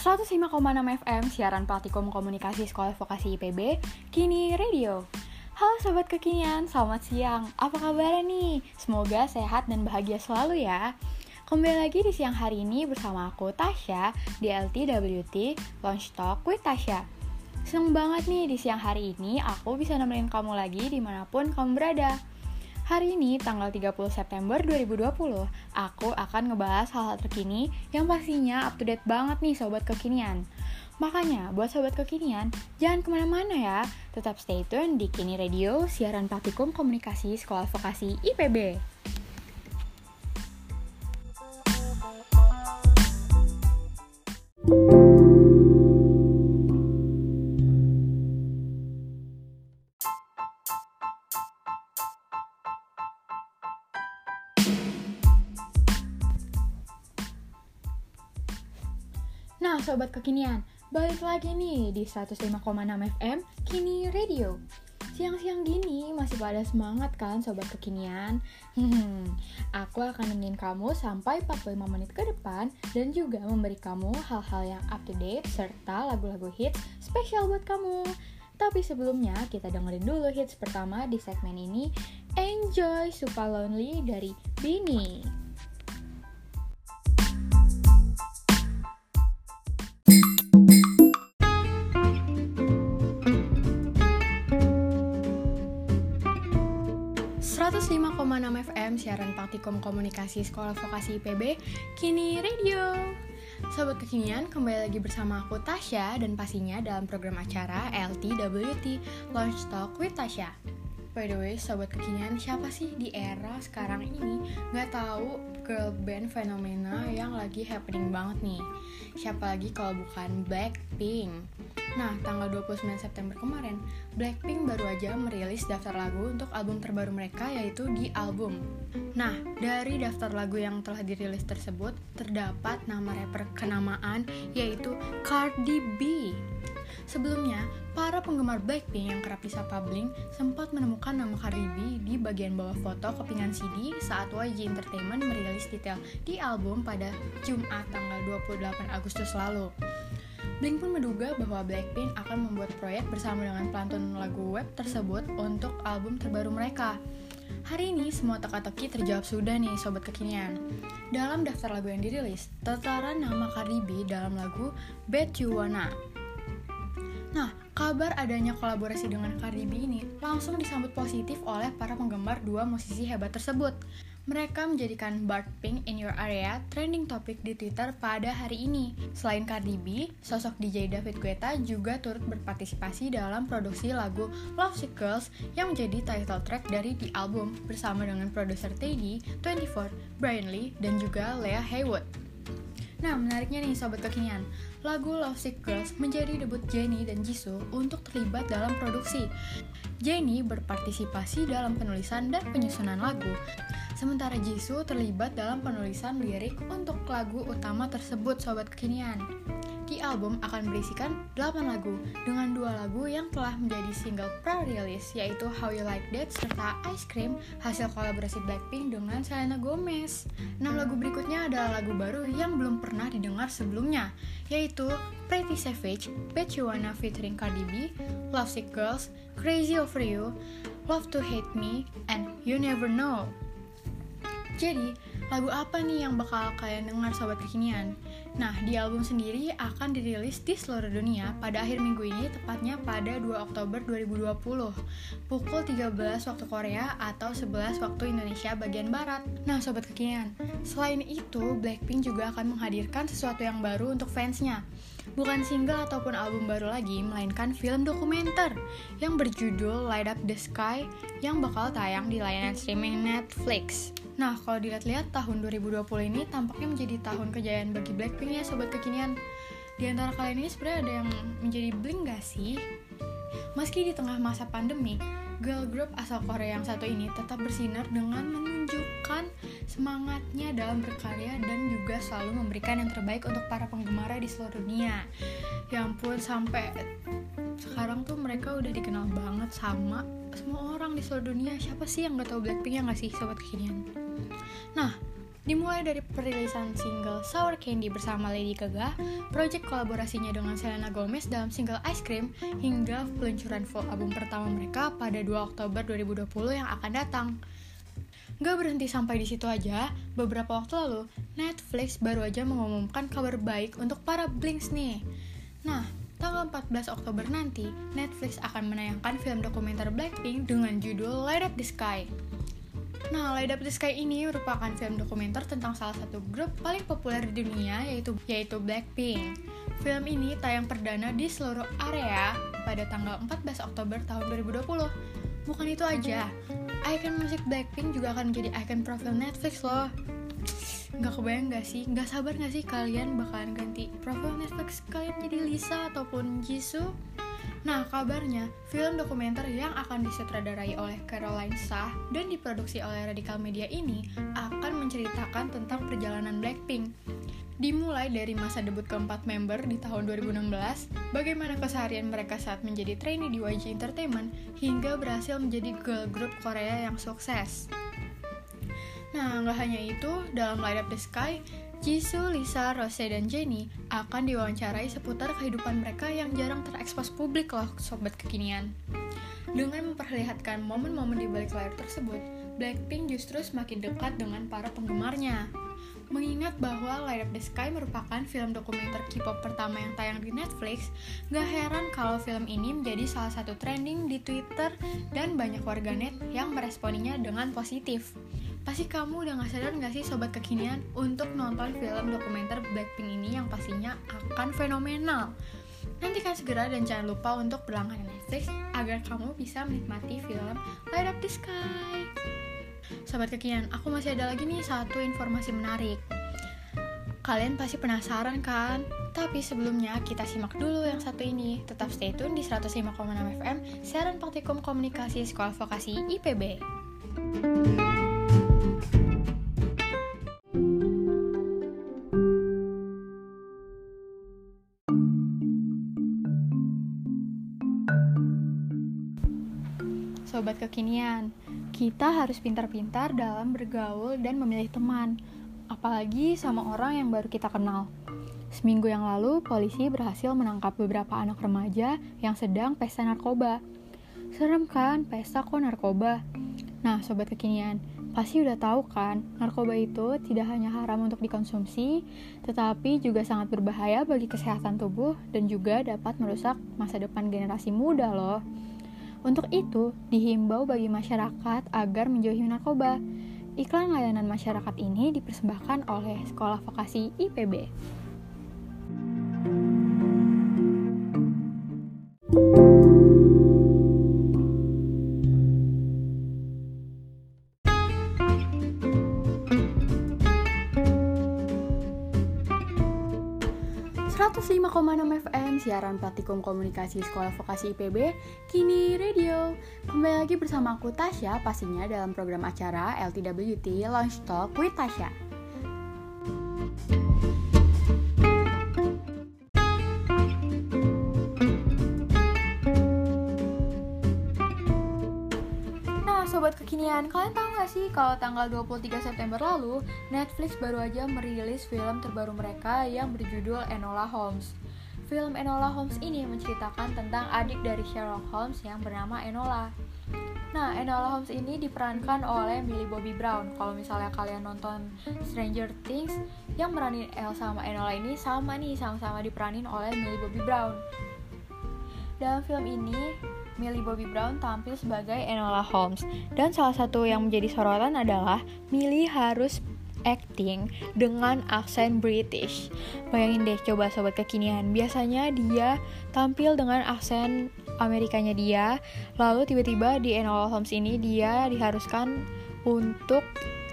105,6 FM siaran praktikum komunikasi sekolah vokasi IPB, kini radio. Halo sobat kekinian, selamat siang. Apa kabar nih? Semoga sehat dan bahagia selalu ya. Kembali lagi di siang hari ini bersama aku Tasya di LTWT Launch Talk with Tasya. Seneng banget nih di siang hari ini aku bisa nemenin kamu lagi di mana pun kamu berada. Hari ini, tanggal 30 September 2020, aku akan ngebahas hal-hal terkini yang pastinya up to date banget nih Sobat Kekinian. Makanya, buat Sobat Kekinian, jangan ke mana-mana ya. Tetap stay tune di Kini Radio, siaran praktikum komunikasi Sekolah Vokasi IPB. Nah, sobat kekinian, balik lagi nih di 105,6 FM Kini Radio. Siang-siang gini masih pada semangat kan sobat kekinian? Hmm, aku akan nemenin kamu sampai 45 menit ke depan dan juga memberi kamu hal-hal yang up to date serta lagu-lagu hits spesial buat kamu. Tapi sebelumnya kita dengerin dulu hits pertama di segmen ini Enjoy Super Lonely dari Bini. FM siaran praktikum komunikasi sekolah vokasi IPB kini radio. Sobat kekinian kembali lagi bersama aku Tasya dan pastinya dalam program acara LTWT Launch Talk with Tasya By the way, sobat kekinian, siapa sih di era sekarang ini nggak tahu girl band fenomena yang lagi happening banget nih? Siapa lagi kalau bukan Blackpink? Nah, tanggal 29 September kemarin, Blackpink baru aja merilis daftar lagu untuk album terbaru mereka yaitu di album. Nah, dari daftar lagu yang telah dirilis tersebut, terdapat nama rapper kenamaan yaitu Cardi B. Sebelumnya, para penggemar Blackpink yang kerap disapa Blink sempat menemukan nama Cardi di bagian bawah foto kepingan CD saat YG Entertainment merilis detail di album pada Jumat tanggal 28 Agustus lalu. Blink pun menduga bahwa Blackpink akan membuat proyek bersama dengan pelantun lagu web tersebut untuk album terbaru mereka. Hari ini semua teka-teki terjawab sudah nih sobat kekinian. Dalam daftar lagu yang dirilis, tertara nama Cardi dalam lagu Bet You Wanna Nah, kabar adanya kolaborasi dengan Cardi B ini langsung disambut positif oleh para penggemar dua musisi hebat tersebut. Mereka menjadikan Bart Pink in Your Area trending topik di Twitter pada hari ini. Selain Cardi B, sosok DJ David Guetta juga turut berpartisipasi dalam produksi lagu Love Sick Girls yang menjadi title track dari di album bersama dengan produser Teddy, 24, Brian Lee, dan juga Lea Haywood. Nah, menariknya nih sobat kekinian, lagu Love Sick Girls menjadi debut Jennie dan Jisoo untuk terlibat dalam produksi. Jennie berpartisipasi dalam penulisan dan penyusunan lagu, sementara Jisoo terlibat dalam penulisan lirik untuk lagu utama tersebut sobat kekinian. Di album akan berisikan 8 lagu dengan dua lagu yang telah menjadi single pre-release yaitu How You Like That serta Ice Cream hasil kolaborasi Blackpink dengan Selena Gomez. 6 lagu berikutnya adalah lagu baru yang belum pernah didengar sebelumnya yaitu Pretty Savage, Bet You Wanna featuring Cardi B, Love Sick Girls, Crazy Over You, Love to Hate Me, and You Never Know. Jadi, lagu apa nih yang bakal kalian dengar sobat kekinian? Nah, di album sendiri akan dirilis di seluruh dunia pada akhir minggu ini, tepatnya pada 2 Oktober 2020, pukul 13 waktu Korea atau 11 waktu Indonesia bagian Barat. Nah, sobat kekinian, selain itu, Blackpink juga akan menghadirkan sesuatu yang baru untuk fansnya. Bukan single ataupun album baru lagi, melainkan film dokumenter yang berjudul Light Up the Sky yang bakal tayang di layanan streaming Netflix. Nah, kalau dilihat-lihat tahun 2020 ini tampaknya menjadi tahun kejayaan bagi Blackpink ya sobat kekinian. Di antara kalian ini sebenarnya ada yang menjadi bling gak sih? Meski di tengah masa pandemi, girl group asal Korea yang satu ini tetap bersinar dengan menunjukkan semangatnya dalam berkarya dan juga selalu memberikan yang terbaik untuk para penggemarnya di seluruh dunia. Ya ampun, sampai sekarang tuh mereka udah dikenal banget sama semua orang di seluruh dunia. Siapa sih yang gak tahu Blackpink ya gak sih sobat kekinian? Nah, Dimulai dari perilisan single Sour Candy bersama Lady Gaga, project kolaborasinya dengan Selena Gomez dalam single Ice Cream, hingga peluncuran full album pertama mereka pada 2 Oktober 2020 yang akan datang. Gak berhenti sampai di situ aja, beberapa waktu lalu, Netflix baru aja mengumumkan kabar baik untuk para Blinks nih. Nah, tanggal 14 Oktober nanti, Netflix akan menayangkan film dokumenter Blackpink dengan judul Light Up The Sky. Nah, Light Up The Sky ini merupakan film dokumenter tentang salah satu grup paling populer di dunia yaitu yaitu Blackpink. Film ini tayang perdana di seluruh area pada tanggal 14 Oktober tahun 2020. Bukan itu aja, icon musik Blackpink juga akan menjadi icon profil Netflix loh. Gak kebayang gak sih? Gak sabar gak sih kalian bakalan ganti profil Netflix kalian jadi Lisa ataupun Jisoo? Nah, kabarnya film dokumenter yang akan disutradarai oleh Caroline Shah dan diproduksi oleh Radical Media ini akan menceritakan tentang perjalanan Blackpink. Dimulai dari masa debut keempat member di tahun 2016, bagaimana keseharian mereka saat menjadi trainee di YG Entertainment, hingga berhasil menjadi girl group Korea yang sukses. Nah, nggak hanya itu, dalam Light Up The Sky, Jisoo, Lisa, Rose, dan Jennie akan diwawancarai seputar kehidupan mereka yang jarang terekspos publik loh, sobat kekinian. Dengan memperlihatkan momen-momen di balik layar tersebut, Blackpink justru semakin dekat dengan para penggemarnya. Mengingat bahwa Light Up The Sky merupakan film dokumenter K-pop pertama yang tayang di Netflix, gak heran kalau film ini menjadi salah satu trending di Twitter dan banyak warganet yang meresponinya dengan positif. Pasti kamu udah gak sadar gak sih sobat kekinian untuk nonton film dokumenter Blackpink ini yang pastinya akan fenomenal. Nantikan segera dan jangan lupa untuk berlangganan Netflix agar kamu bisa menikmati film Light Up The Sky. Sobat kekinian, aku masih ada lagi nih satu informasi menarik. Kalian pasti penasaran kan? Tapi sebelumnya kita simak dulu yang satu ini. Tetap stay tune di 105,6 FM, siaran praktikum komunikasi Sekolah Vokasi IPB. Sobat kekinian, kita harus pintar-pintar dalam bergaul dan memilih teman, apalagi sama orang yang baru kita kenal. Seminggu yang lalu, polisi berhasil menangkap beberapa anak remaja yang sedang pesta narkoba. Serem kan, pesta kok narkoba? Nah, sobat kekinian, pasti udah tahu kan, narkoba itu tidak hanya haram untuk dikonsumsi, tetapi juga sangat berbahaya bagi kesehatan tubuh dan juga dapat merusak masa depan generasi muda loh. Untuk itu, dihimbau bagi masyarakat agar menjauhi narkoba. Iklan layanan masyarakat ini dipersembahkan oleh Sekolah Vokasi IPB. 105,6 FM siaran praktikum komunikasi Sekolah Vokasi IPB kini radio. Kembali lagi bersama aku Tasya pastinya dalam program acara LTWT Launch Talk with Tasya. Sih kalau tanggal 23 September lalu, Netflix baru aja merilis film terbaru mereka yang berjudul Enola Holmes. Film Enola Holmes ini menceritakan tentang adik dari Sherlock Holmes yang bernama Enola. Nah, Enola Holmes ini diperankan oleh Millie Bobby Brown. Kalau misalnya kalian nonton Stranger Things, yang meranin Elsa sama Enola ini sama nih, sama-sama diperanin oleh Millie Bobby Brown. Dalam film ini, Millie Bobby Brown tampil sebagai Enola Holmes. Dan salah satu yang menjadi sorotan adalah Millie harus acting dengan aksen British. Bayangin deh coba sobat kekinian. Biasanya dia tampil dengan aksen Amerikanya dia, lalu tiba-tiba di Enola Holmes ini dia diharuskan untuk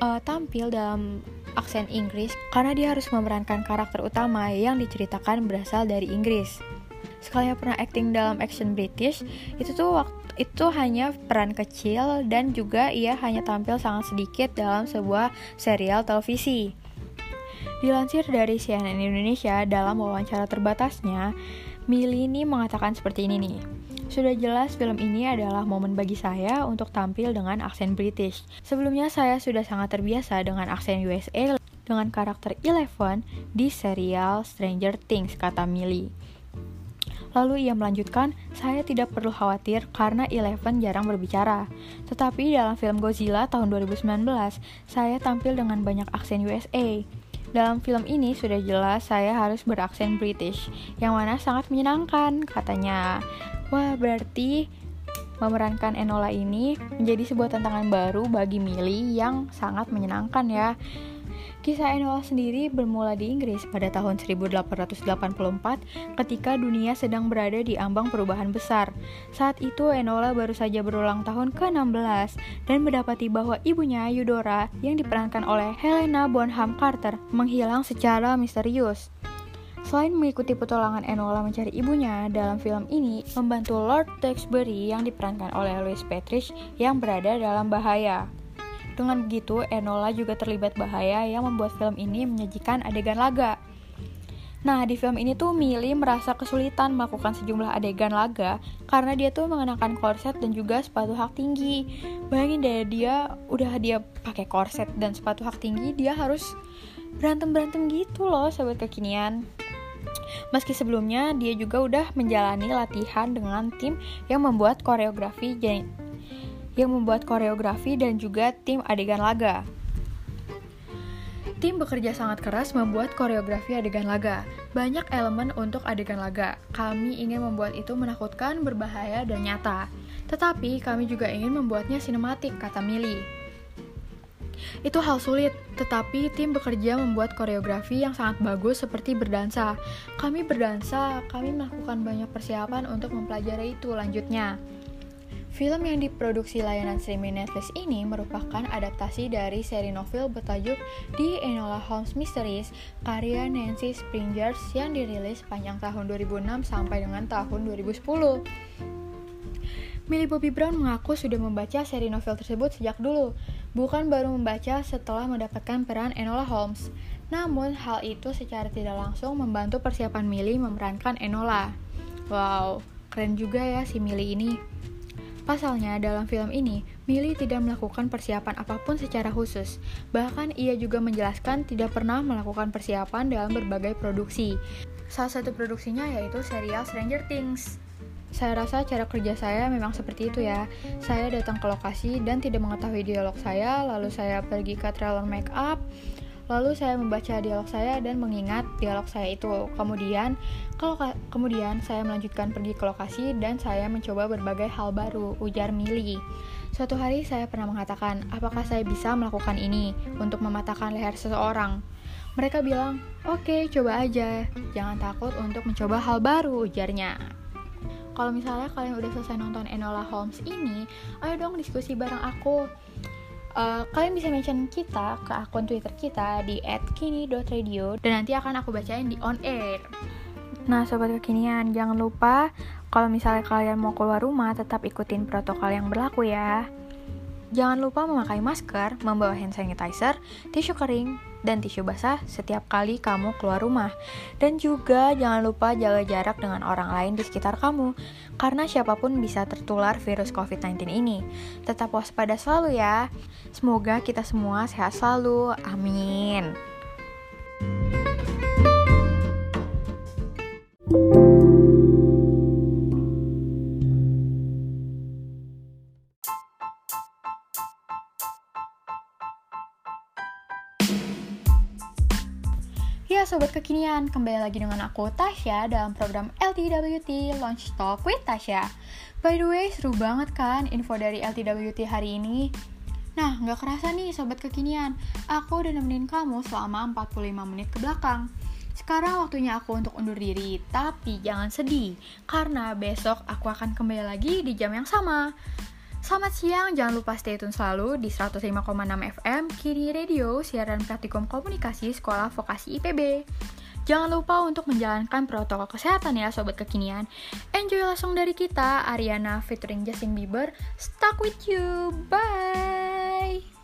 uh, tampil dalam aksen Inggris karena dia harus memerankan karakter utama yang diceritakan berasal dari Inggris sekalinya pernah acting dalam action British itu tuh waktu itu hanya peran kecil dan juga ia hanya tampil sangat sedikit dalam sebuah serial televisi. Dilansir dari CNN Indonesia dalam wawancara terbatasnya, Millie ini mengatakan seperti ini nih. Sudah jelas film ini adalah momen bagi saya untuk tampil dengan aksen British. Sebelumnya saya sudah sangat terbiasa dengan aksen USA dengan karakter Eleven di serial Stranger Things, kata Millie. Lalu ia melanjutkan, saya tidak perlu khawatir karena Eleven jarang berbicara. Tetapi dalam film Godzilla tahun 2019, saya tampil dengan banyak aksen USA. Dalam film ini sudah jelas saya harus beraksen British, yang mana sangat menyenangkan, katanya. Wah, berarti memerankan Enola ini menjadi sebuah tantangan baru bagi Millie yang sangat menyenangkan ya. Kisah Enola sendiri bermula di Inggris pada tahun 1884 ketika dunia sedang berada di ambang perubahan besar. Saat itu Enola baru saja berulang tahun ke-16 dan mendapati bahwa ibunya Eudora yang diperankan oleh Helena Bonham Carter menghilang secara misterius. Selain mengikuti petualangan Enola mencari ibunya, dalam film ini membantu Lord Tewksbury yang diperankan oleh Louis Petrich yang berada dalam bahaya. Dengan begitu, Enola juga terlibat bahaya yang membuat film ini menyajikan adegan laga. Nah, di film ini tuh Millie merasa kesulitan melakukan sejumlah adegan laga karena dia tuh mengenakan korset dan juga sepatu hak tinggi. Bayangin deh, dia udah dia pakai korset dan sepatu hak tinggi, dia harus berantem-berantem gitu loh, sahabat kekinian. Meski sebelumnya dia juga udah menjalani latihan dengan tim yang membuat koreografi yang membuat koreografi dan juga tim adegan laga. Tim bekerja sangat keras membuat koreografi adegan laga. Banyak elemen untuk adegan laga. Kami ingin membuat itu menakutkan, berbahaya, dan nyata. Tetapi kami juga ingin membuatnya sinematik, kata Millie. Itu hal sulit, tetapi tim bekerja membuat koreografi yang sangat bagus seperti berdansa. Kami berdansa, kami melakukan banyak persiapan untuk mempelajari itu lanjutnya. Film yang diproduksi layanan streaming Netflix ini merupakan adaptasi dari seri novel bertajuk The Enola Holmes Mysteries karya Nancy Springers yang dirilis sepanjang tahun 2006 sampai dengan tahun 2010. Millie Bobby Brown mengaku sudah membaca seri novel tersebut sejak dulu, bukan baru membaca setelah mendapatkan peran Enola Holmes. Namun, hal itu secara tidak langsung membantu persiapan Millie memerankan Enola. Wow, keren juga ya si Millie ini. Pasalnya, dalam film ini, Millie tidak melakukan persiapan apa pun secara khusus. Bahkan ia juga menjelaskan tidak pernah melakukan persiapan dalam berbagai produksi. Salah satu produksinya yaitu serial Stranger Things. Saya rasa cara kerja saya memang seperti itu ya. Saya datang ke lokasi dan tidak mengetahui dialog saya, lalu saya pergi ke trailer make up, Lalu saya membaca dialog saya dan mengingat dialog saya itu. Kemudian, kalau kemudian saya melanjutkan pergi ke lokasi dan saya mencoba berbagai hal baru, ujar Millie. Suatu hari saya pernah mengatakan, apakah saya bisa melakukan ini untuk mematahkan leher seseorang? Mereka bilang, oke, okay, coba aja. Jangan takut untuk mencoba hal baru, ujarnya. Kalau misalnya kalian udah selesai nonton Enola Holmes ini, ayo dong diskusi bareng aku uh, kalian bisa mention kita ke akun Twitter kita di @kini.radio dan nanti akan aku bacain di on air. Nah, sobat kekinian, jangan lupa kalau misalnya kalian mau keluar rumah tetap ikutin protokol yang berlaku ya. Jangan lupa memakai masker, membawa hand sanitizer, tisu kering, dan tisu basah setiap kali kamu keluar rumah. Dan juga jangan lupa jaga jarak dengan orang lain di sekitar kamu, karena siapa pun bisa tertular virus COVID-19 ini. Tetap waspada selalu ya. Semoga kita semua sehat selalu. Amin. Ya sobat kekinian, kembali lagi dengan aku Tasya dalam program LTWT Launch Talk with Tasya. By the way, seru banget kan info dari LTWT hari ini? Nah, nggak kerasa nih sobat kekinian, aku udah nemenin kamu selama 45 menit ke belakang. Sekarang waktunya aku untuk undur diri, tapi jangan sedih, karena besok aku akan kembali lagi di jam yang sama. Selamat siang, jangan lupa stay tune selalu di 105,6 FM Kini Radio, siaran praktikum komunikasi Sekolah Vokasi IPB. Jangan lupa untuk menjalankan protokol kesehatan ya sobat kekinian. Enjoy langsung dari kita, Ariana featuring Justin Bieber. Stuck with you. Bye.